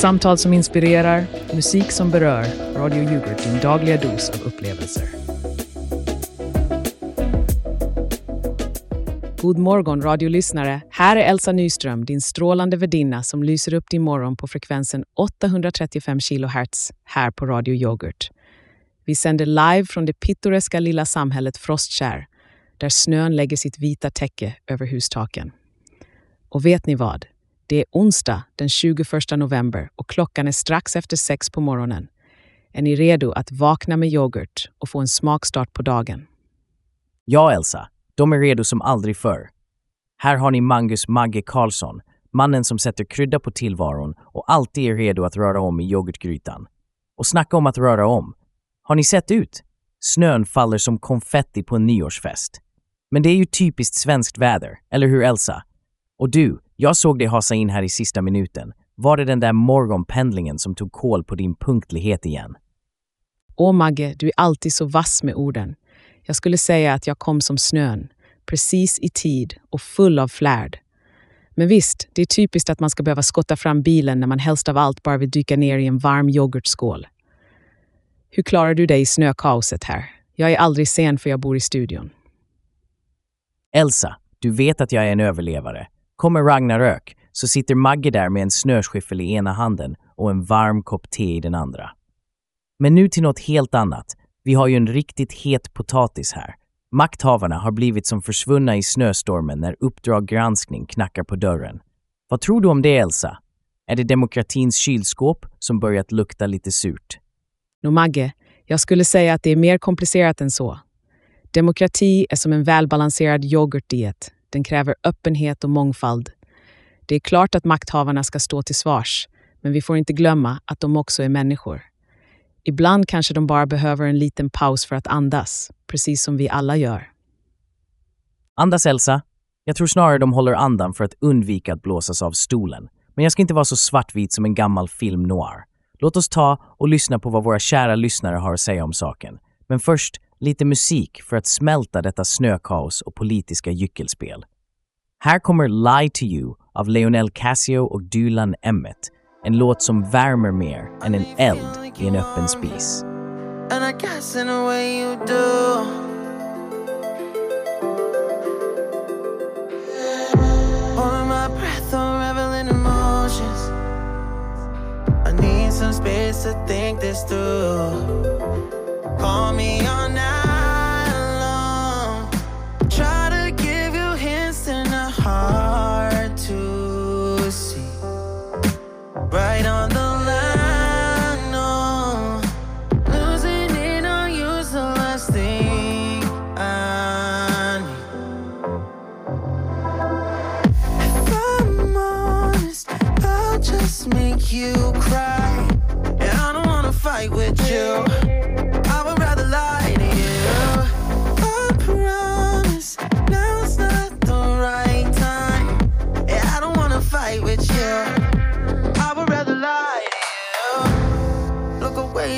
Samtal som inspirerar, musik som berör. Radio Yoghurt, din dagliga dos av upplevelser. God morgon radiolyssnare. Här är Elsa Nyström, din strålande värdinna som lyser upp din morgon på frekvensen 835 kHz här på Radio Yoghurt. Vi sänder live från det pittoreska lilla samhället Frostkär där snön lägger sitt vita täcke över hustaken. Och vet ni vad? Det är onsdag den 21 november och klockan är strax efter sex på morgonen. Är ni redo att vakna med yoghurt och få en smakstart på dagen? Ja, Elsa. De är redo som aldrig förr. Här har ni Mangus Magge Karlsson, mannen som sätter krydda på tillvaron och alltid är redo att röra om i yoghurtgrytan. Och snacka om att röra om. Har ni sett ut? Snön faller som konfetti på en nyårsfest. Men det är ju typiskt svenskt väder, eller hur Elsa? Och du, jag såg dig hasa in här i sista minuten. Var det den där morgonpendlingen som tog koll på din punktlighet igen? Åh Magge, du är alltid så vass med orden. Jag skulle säga att jag kom som snön, precis i tid och full av flärd. Men visst, det är typiskt att man ska behöva skotta fram bilen när man helst av allt bara vill dyka ner i en varm yoghurtskål. Hur klarar du dig i snökaoset här? Jag är aldrig sen för jag bor i studion. Elsa, du vet att jag är en överlevare. Kommer Ragnarök så sitter Magge där med en snöskyffel i ena handen och en varm kopp te i den andra. Men nu till något helt annat. Vi har ju en riktigt het potatis här. Makthavarna har blivit som försvunna i snöstormen när Uppdrag granskning knackar på dörren. Vad tror du om det, Elsa? Är det demokratins kylskåp som börjat lukta lite surt? Nå Magge, jag skulle säga att det är mer komplicerat än så. Demokrati är som en välbalanserad yoghurtdiet. Den kräver öppenhet och mångfald. Det är klart att makthavarna ska stå till svars, men vi får inte glömma att de också är människor. Ibland kanske de bara behöver en liten paus för att andas, precis som vi alla gör. Andas, Elsa. Jag tror snarare de håller andan för att undvika att blåsas av stolen. Men jag ska inte vara så svartvit som en gammal film noir. Låt oss ta och lyssna på vad våra kära lyssnare har att säga om saken. Men först lite musik för att smälta detta snökaos och politiska gyckelspel. Här kommer Lie to you av Leonel Casio och Dylan Emmett. En låt som värmer mer än en eld i en öppen spis. And I guess in a way you do. Holding my breath, unraveling emotions. I need some space to think this through. Call me on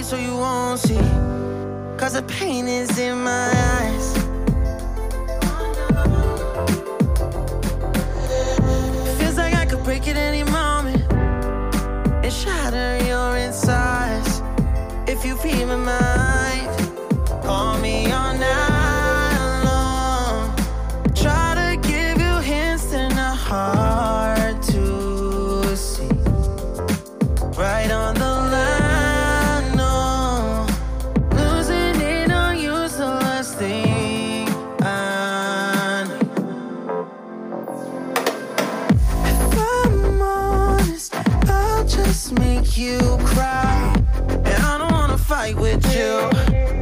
so you won't see. Cause the pain is in my eyes. Make you cry. And I don't wanna fight with you.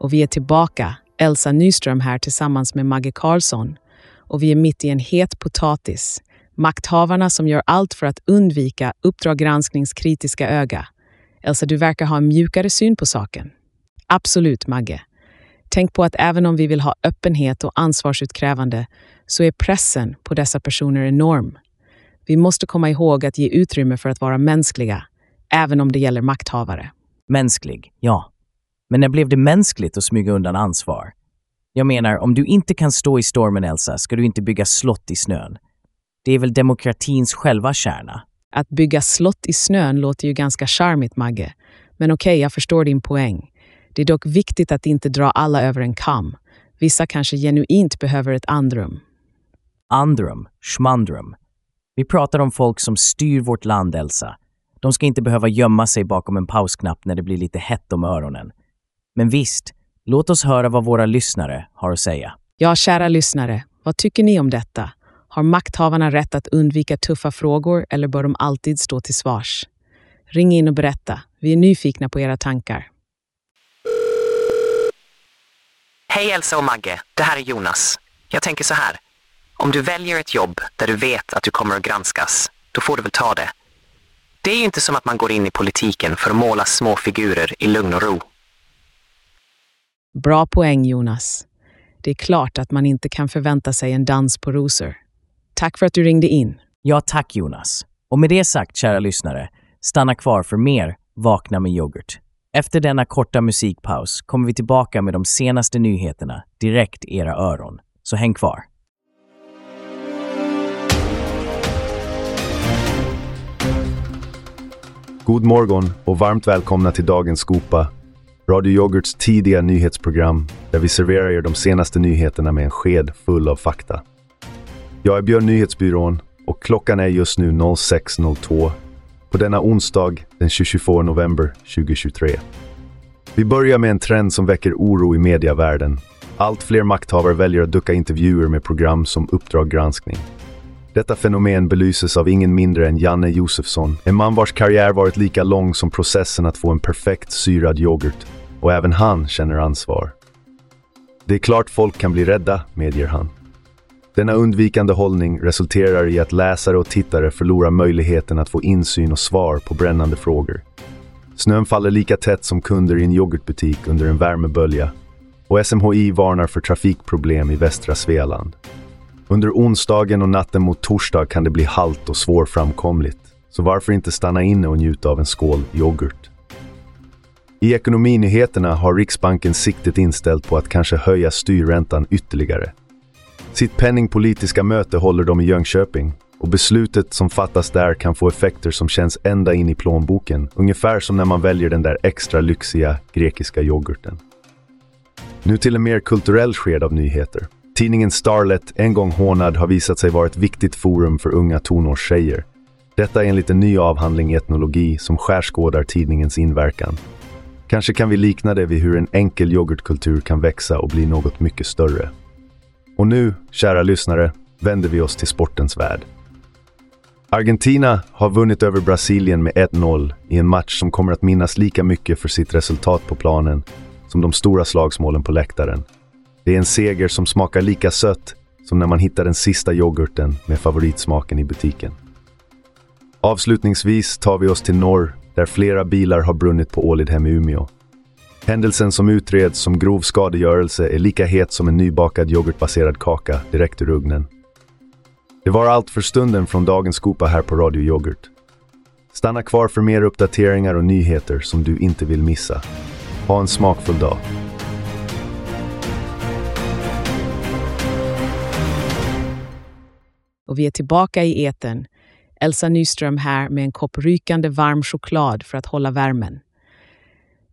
Och vi är tillbaka, Elsa Nyström här tillsammans med Maggie Karlsson. Och vi är mitt i en het potatis. Makthavarna som gör allt för att undvika Uppdrag gransknings kritiska öga. Elsa, du verkar ha en mjukare syn på saken. Absolut, Magge. Tänk på att även om vi vill ha öppenhet och ansvarsutkrävande så är pressen på dessa personer enorm. Vi måste komma ihåg att ge utrymme för att vara mänskliga, även om det gäller makthavare. Mänsklig, ja. Men när blev det mänskligt att smyga undan ansvar? Jag menar, om du inte kan stå i stormen, Elsa, ska du inte bygga slott i snön. Det är väl demokratins själva kärna? Att bygga slott i snön låter ju ganska charmigt, Magge. Men okej, jag förstår din poäng. Det är dock viktigt att inte dra alla över en kam. Vissa kanske genuint behöver ett andrum. Andrum, schmandrum. Vi pratar om folk som styr vårt land, Elsa. De ska inte behöva gömma sig bakom en pausknapp när det blir lite hett om öronen. Men visst, låt oss höra vad våra lyssnare har att säga. Ja, kära lyssnare, vad tycker ni om detta? Har makthavarna rätt att undvika tuffa frågor eller bör de alltid stå till svars? Ring in och berätta. Vi är nyfikna på era tankar. Hej Elsa och Magge, det här är Jonas. Jag tänker så här. Om du väljer ett jobb där du vet att du kommer att granskas, då får du väl ta det. Det är ju inte som att man går in i politiken för att måla små figurer i lugn och ro. Bra poäng, Jonas. Det är klart att man inte kan förvänta sig en dans på rosor. Tack för att du ringde in. Ja, tack Jonas. Och med det sagt, kära lyssnare, stanna kvar för mer Vakna med yoghurt. Efter denna korta musikpaus kommer vi tillbaka med de senaste nyheterna direkt i era öron. Så häng kvar. God morgon och varmt välkomna till dagens skopa, Radio Yoghurts tidiga nyhetsprogram där vi serverar er de senaste nyheterna med en sked full av fakta. Jag är Björn Nyhetsbyrån och klockan är just nu 06.02 på denna onsdag den 24 november 2023. Vi börjar med en trend som väcker oro i mediavärlden. Allt fler makthavare väljer att ducka intervjuer med program som Uppdrag granskning. Detta fenomen belyses av ingen mindre än Janne Josefsson, en man vars karriär varit lika lång som processen att få en perfekt syrad yoghurt. Och även han känner ansvar. Det är klart folk kan bli rädda, medger han. Denna undvikande hållning resulterar i att läsare och tittare förlorar möjligheten att få insyn och svar på brännande frågor. Snön faller lika tätt som kunder i en yoghurtbutik under en värmebölja och SMHI varnar för trafikproblem i västra Svealand. Under onsdagen och natten mot torsdag kan det bli halt och svårframkomligt. Så varför inte stanna inne och njuta av en skål yoghurt? I ekonominyheterna har Riksbanken siktet inställt på att kanske höja styrräntan ytterligare. Sitt penningpolitiska möte håller de i Jönköping och beslutet som fattas där kan få effekter som känns ända in i plånboken. Ungefär som när man väljer den där extra lyxiga grekiska yoghurten. Nu till en mer kulturell sked av nyheter. Tidningen Starlet, en gång hånad, har visat sig vara ett viktigt forum för unga tonårstjejer. Detta enligt en ny avhandling i etnologi som skärskådar tidningens inverkan. Kanske kan vi likna det vid hur en enkel yoghurtkultur kan växa och bli något mycket större. Och nu, kära lyssnare, vänder vi oss till sportens värld. Argentina har vunnit över Brasilien med 1-0 i en match som kommer att minnas lika mycket för sitt resultat på planen som de stora slagsmålen på läktaren. Det är en seger som smakar lika sött som när man hittar den sista yoghurten med favoritsmaken i butiken. Avslutningsvis tar vi oss till norr där flera bilar har brunnit på Ålidhem i Umeå. Händelsen som utreds som grov skadegörelse är lika het som en nybakad yoghurtbaserad kaka direkt ur ugnen. Det var allt för stunden från dagens skopa här på Radio Yoghurt. Stanna kvar för mer uppdateringar och nyheter som du inte vill missa. Ha en smakfull dag. Och vi är tillbaka i eten. Elsa Nyström här med en kopp rykande varm choklad för att hålla värmen.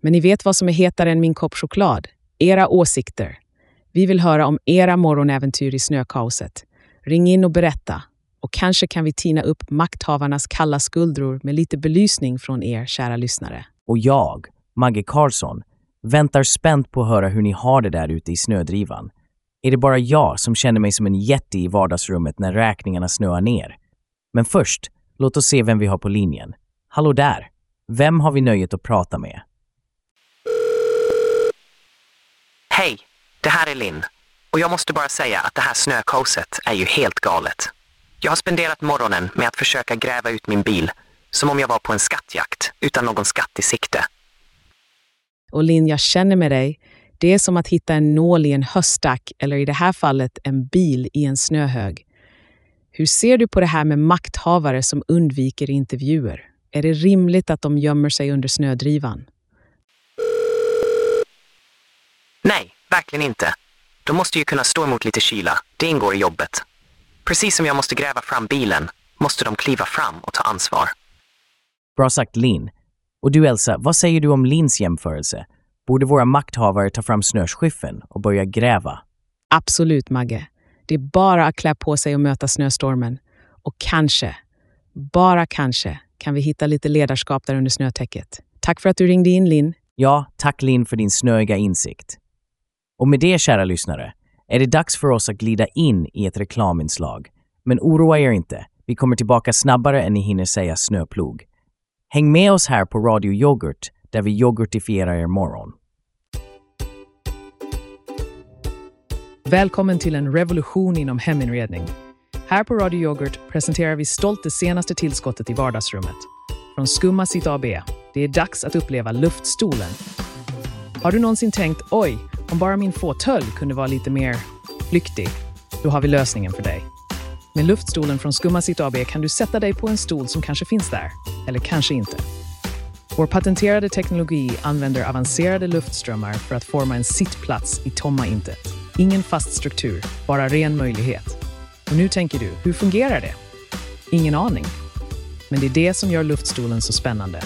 Men ni vet vad som är hetare än min kopp choklad? Era åsikter. Vi vill höra om era morgonäventyr i snökaoset. Ring in och berätta. Och kanske kan vi tina upp makthavarnas kalla skuldror med lite belysning från er, kära lyssnare. Och jag, Maggie Karlsson, väntar spänt på att höra hur ni har det där ute i snödrivan. Är det bara jag som känner mig som en jätte i vardagsrummet när räkningarna snöar ner? Men först, låt oss se vem vi har på linjen. Hallå där! Vem har vi nöjet att prata med? Hej, det här är Linn. Och jag måste bara säga att det här snökaoset är ju helt galet. Jag har spenderat morgonen med att försöka gräva ut min bil, som om jag var på en skattjakt, utan någon skatt i sikte. Och Linn, jag känner med dig. Det är som att hitta en nål i en höstack eller i det här fallet en bil i en snöhög. Hur ser du på det här med makthavare som undviker intervjuer? Är det rimligt att de gömmer sig under snödrivan? Nej, verkligen inte. De måste ju kunna stå emot lite kyla. Det ingår i jobbet. Precis som jag måste gräva fram bilen måste de kliva fram och ta ansvar. Bra sagt Linn. Och du Elsa, vad säger du om Linns jämförelse? Borde våra makthavare ta fram snöskyffen och börja gräva? Absolut, Magge. Det är bara att klä på sig och möta snöstormen. Och kanske, bara kanske, kan vi hitta lite ledarskap där under snötäcket. Tack för att du ringde in, Linn. Ja, tack Linn för din snöiga insikt. Och med det, kära lyssnare, är det dags för oss att glida in i ett reklaminslag. Men oroa er inte, vi kommer tillbaka snabbare än ni hinner säga snöplog. Häng med oss här på Radio Yoghurt, där vi yoghurtifierar er morgon. Välkommen till en revolution inom heminredning. Här på Radio Yoghurt presenterar vi stolt det senaste tillskottet i vardagsrummet. Från Skumma Sitt AB. Det är dags att uppleva luftstolen. Har du någonsin tänkt oj, om bara min fåtölj kunde vara lite mer flyktig? Då har vi lösningen för dig. Med luftstolen från Skumma Sitt AB kan du sätta dig på en stol som kanske finns där, eller kanske inte. Vår patenterade teknologi använder avancerade luftströmmar för att forma en sittplats i tomma intet. Ingen fast struktur, bara ren möjlighet. Och nu tänker du, hur fungerar det? Ingen aning. Men det är det som gör luftstolen så spännande.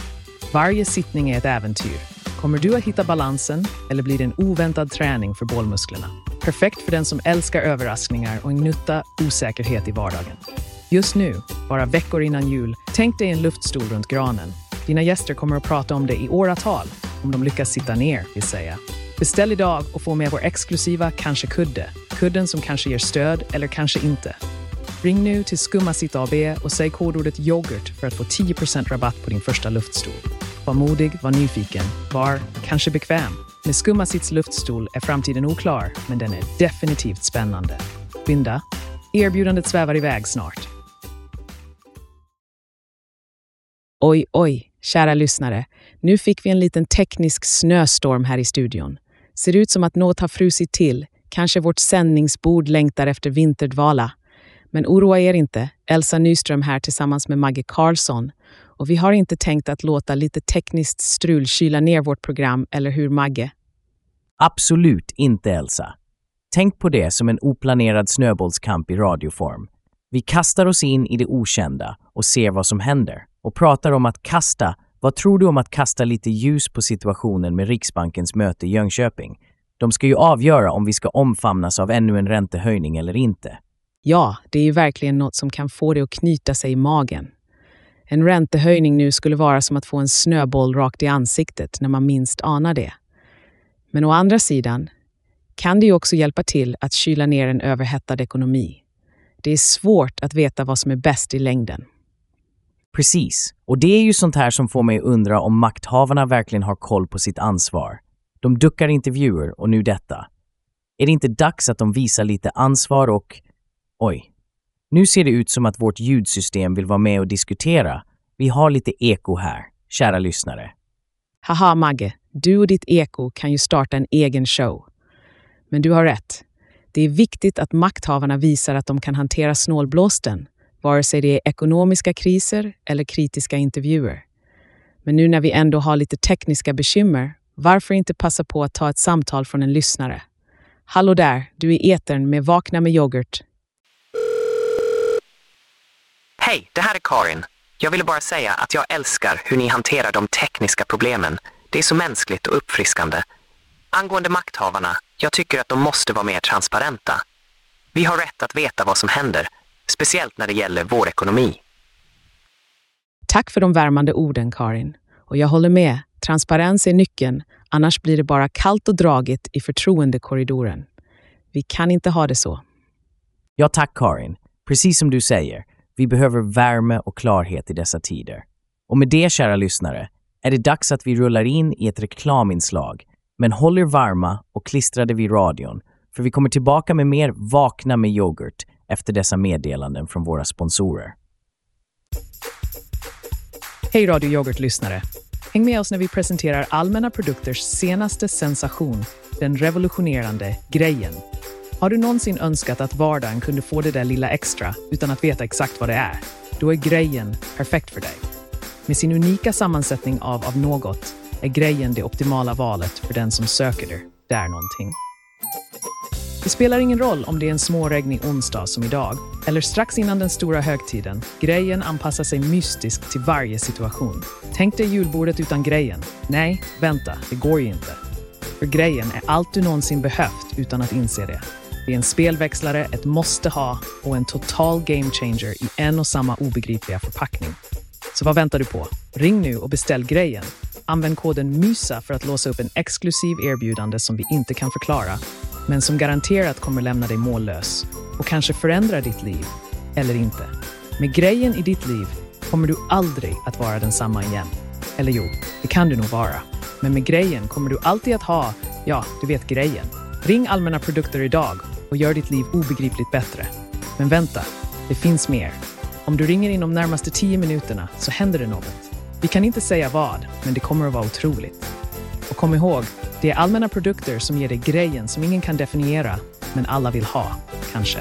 Varje sittning är ett äventyr. Kommer du att hitta balansen eller blir det en oväntad träning för bålmusklerna? Perfekt för den som älskar överraskningar och en gnutta osäkerhet i vardagen. Just nu, bara veckor innan jul, tänk dig en luftstol runt granen. Dina gäster kommer att prata om det i åratal, om de lyckas sitta ner, vill säga. Beställ idag och få med vår exklusiva Kanske-kudde. Kudden som kanske ger stöd eller kanske inte. Ring nu till Skumma Sitt AB och säg kodordet yoghurt för att få 10% rabatt på din första luftstol. Var modig, var nyfiken, var kanske bekväm. Med Skumma Sitts luftstol är framtiden oklar, men den är definitivt spännande. Binda. Erbjudandet svävar iväg snart. Oj, oj, kära lyssnare. Nu fick vi en liten teknisk snöstorm här i studion. Ser ut som att något har frusit till. Kanske vårt sändningsbord längtar efter vinterdvala. Men oroa er inte. Elsa Nyström här tillsammans med Maggie Karlsson. Och vi har inte tänkt att låta lite tekniskt strul kyla ner vårt program, eller hur Magge? Absolut inte Elsa. Tänk på det som en oplanerad snöbollskamp i radioform. Vi kastar oss in i det okända och ser vad som händer. Och pratar om att kasta. Vad tror du om att kasta lite ljus på situationen med Riksbankens möte i Jönköping? De ska ju avgöra om vi ska omfamnas av ännu en räntehöjning eller inte. Ja, det är ju verkligen något som kan få det att knyta sig i magen. En räntehöjning nu skulle vara som att få en snöboll rakt i ansiktet när man minst anar det. Men å andra sidan kan det ju också hjälpa till att kyla ner en överhettad ekonomi. Det är svårt att veta vad som är bäst i längden. Precis. Och det är ju sånt här som får mig att undra om makthavarna verkligen har koll på sitt ansvar. De duckar intervjuer och nu detta. Är det inte dags att de visar lite ansvar och... Oj. Nu ser det ut som att vårt ljudsystem vill vara med och diskutera. Vi har lite eko här, kära lyssnare. Haha Magge, du och ditt eko kan ju starta en egen show. Men du har rätt. Det är viktigt att makthavarna visar att de kan hantera snålblåsten, vare sig det är ekonomiska kriser eller kritiska intervjuer. Men nu när vi ändå har lite tekniska bekymmer, varför inte passa på att ta ett samtal från en lyssnare? Hallå där, du är etern med Vakna med yoghurt. Hej, det här är Karin. Jag ville bara säga att jag älskar hur ni hanterar de tekniska problemen. Det är så mänskligt och uppfriskande. Angående makthavarna, jag tycker att de måste vara mer transparenta. Vi har rätt att veta vad som händer, speciellt när det gäller vår ekonomi. Tack för de värmande orden, Karin. Och jag håller med, transparens är nyckeln, annars blir det bara kallt och dragigt i förtroendekorridoren. Vi kan inte ha det så. Ja tack Karin. Precis som du säger, vi behöver värme och klarhet i dessa tider. Och med det, kära lyssnare, är det dags att vi rullar in i ett reklaminslag. Men håll er varma och klistrade vid radion, för vi kommer tillbaka med mer Vakna med yoghurt efter dessa meddelanden från våra sponsorer. Hej Radio Yoghurt-lyssnare! Häng med oss när vi presenterar Allmänna Produkters senaste sensation, den revolutionerande grejen. Har du någonsin önskat att vardagen kunde få det där lilla extra utan att veta exakt vad det är? Då är grejen perfekt för dig. Med sin unika sammansättning av av något är grejen det optimala valet för den som söker det där någonting. Det spelar ingen roll om det är en småregnig onsdag som idag eller strax innan den stora högtiden. Grejen anpassar sig mystiskt till varje situation. Tänk dig julbordet utan grejen. Nej, vänta, det går ju inte. För grejen är allt du någonsin behövt utan att inse det. Det är en spelväxlare, ett måste ha och en total game changer i en och samma obegripliga förpackning. Så vad väntar du på? Ring nu och beställ grejen. Använd koden MYSA för att låsa upp en exklusiv erbjudande som vi inte kan förklara, men som garanterat kommer lämna dig mållös och kanske förändra ditt liv. Eller inte. Med grejen i ditt liv kommer du aldrig att vara densamma igen. Eller jo, det kan du nog vara. Men med grejen kommer du alltid att ha, ja, du vet grejen. Ring Allmänna Produkter idag och gör ditt liv obegripligt bättre. Men vänta, det finns mer. Om du ringer inom närmaste tio minuterna så händer det något. Vi kan inte säga vad, men det kommer att vara otroligt. Och kom ihåg, det är allmänna produkter som ger dig grejen som ingen kan definiera, men alla vill ha, kanske.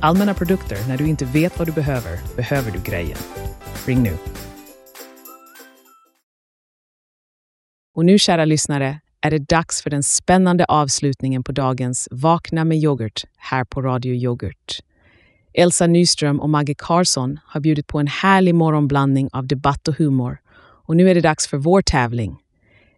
Allmänna produkter, när du inte vet vad du behöver, behöver du grejen. Ring nu. Och nu, kära lyssnare, är det dags för den spännande avslutningen på dagens Vakna med yoghurt här på Radio Yoghurt. Elsa Nyström och Maggie Carlsson har bjudit på en härlig morgonblandning av debatt och humor. Och nu är det dags för vår tävling.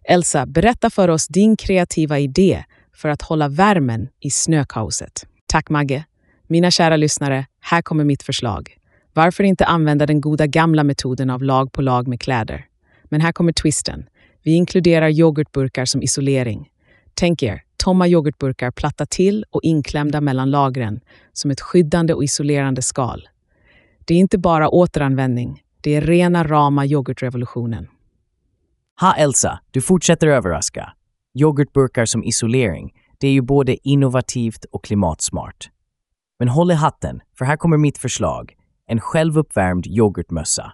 Elsa, berätta för oss din kreativa idé för att hålla värmen i snökaoset. Tack Magge. Mina kära lyssnare, här kommer mitt förslag. Varför inte använda den goda gamla metoden av lag på lag med kläder? Men här kommer twisten. Vi inkluderar yoghurtburkar som isolering. Tänk er, tomma yoghurtburkar platta till och inklämda mellan lagren som ett skyddande och isolerande skal. Det är inte bara återanvändning, det är rena rama yoghurtrevolutionen. Ha Elsa, du fortsätter överraska. Yoghurtburkar som isolering, det är ju både innovativt och klimatsmart. Men håll i hatten, för här kommer mitt förslag. En självuppvärmd yoghurtmössa.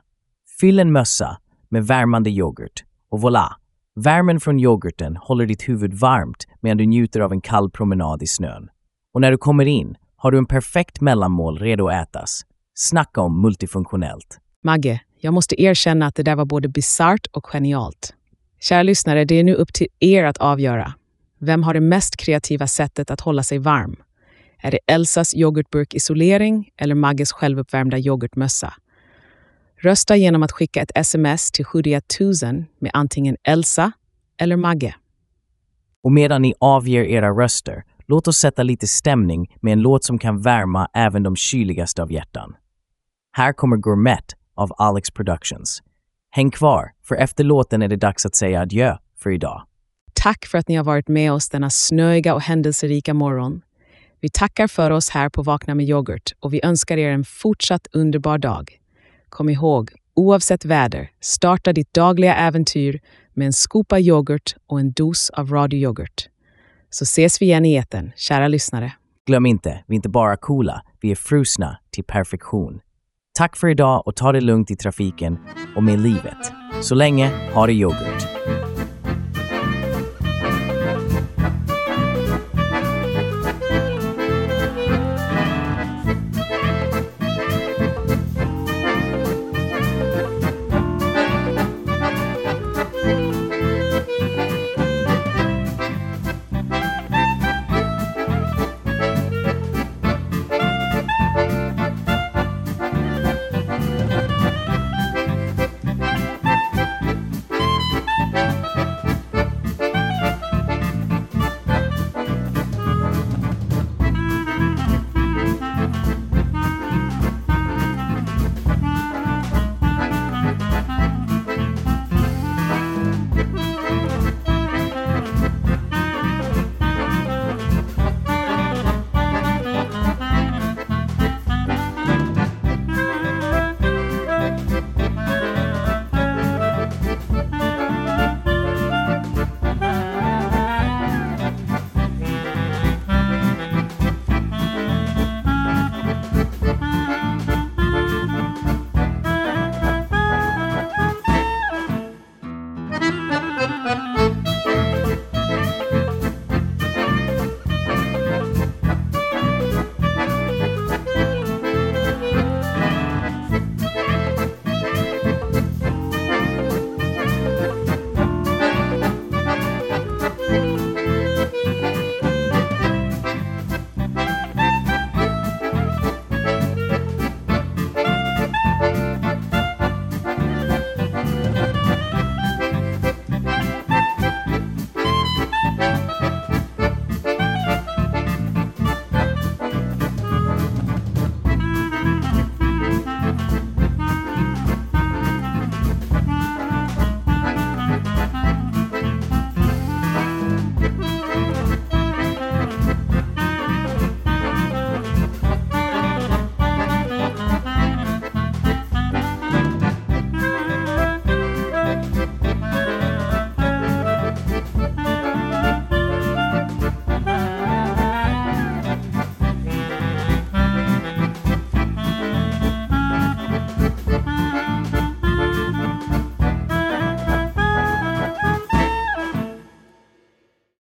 Fyll en mössa med värmande yoghurt och voilà! Värmen från yoghurten håller ditt huvud varmt medan du njuter av en kall promenad i snön. Och när du kommer in har du en perfekt mellanmål redo att ätas. Snacka om multifunktionellt. Magge, jag måste erkänna att det där var både bisarrt och genialt. Kära lyssnare, det är nu upp till er att avgöra. Vem har det mest kreativa sättet att hålla sig varm? Är det Elsas yoghurtburk-isolering eller Magges självuppvärmda yoghurtmössa? Rösta genom att skicka ett sms till 71000 med antingen Elsa eller Magge. Och medan ni avger era röster, låt oss sätta lite stämning med en låt som kan värma även de kyligaste av hjärtan. Här kommer Gourmet av Alex Productions. Häng kvar, för efter låten är det dags att säga adjö för idag. Tack för att ni har varit med oss denna snöiga och händelserika morgon. Vi tackar för oss här på Vakna med yoghurt och vi önskar er en fortsatt underbar dag. Kom ihåg, oavsett väder, starta ditt dagliga äventyr med en skopa yoghurt och en dos av radioyoghurt. Så ses vi igen i eten, kära lyssnare. Glöm inte, vi är inte bara coola, vi är frusna till perfektion. Tack för idag och ta det lugnt i trafiken och med livet. Så länge, ha det yoghurt.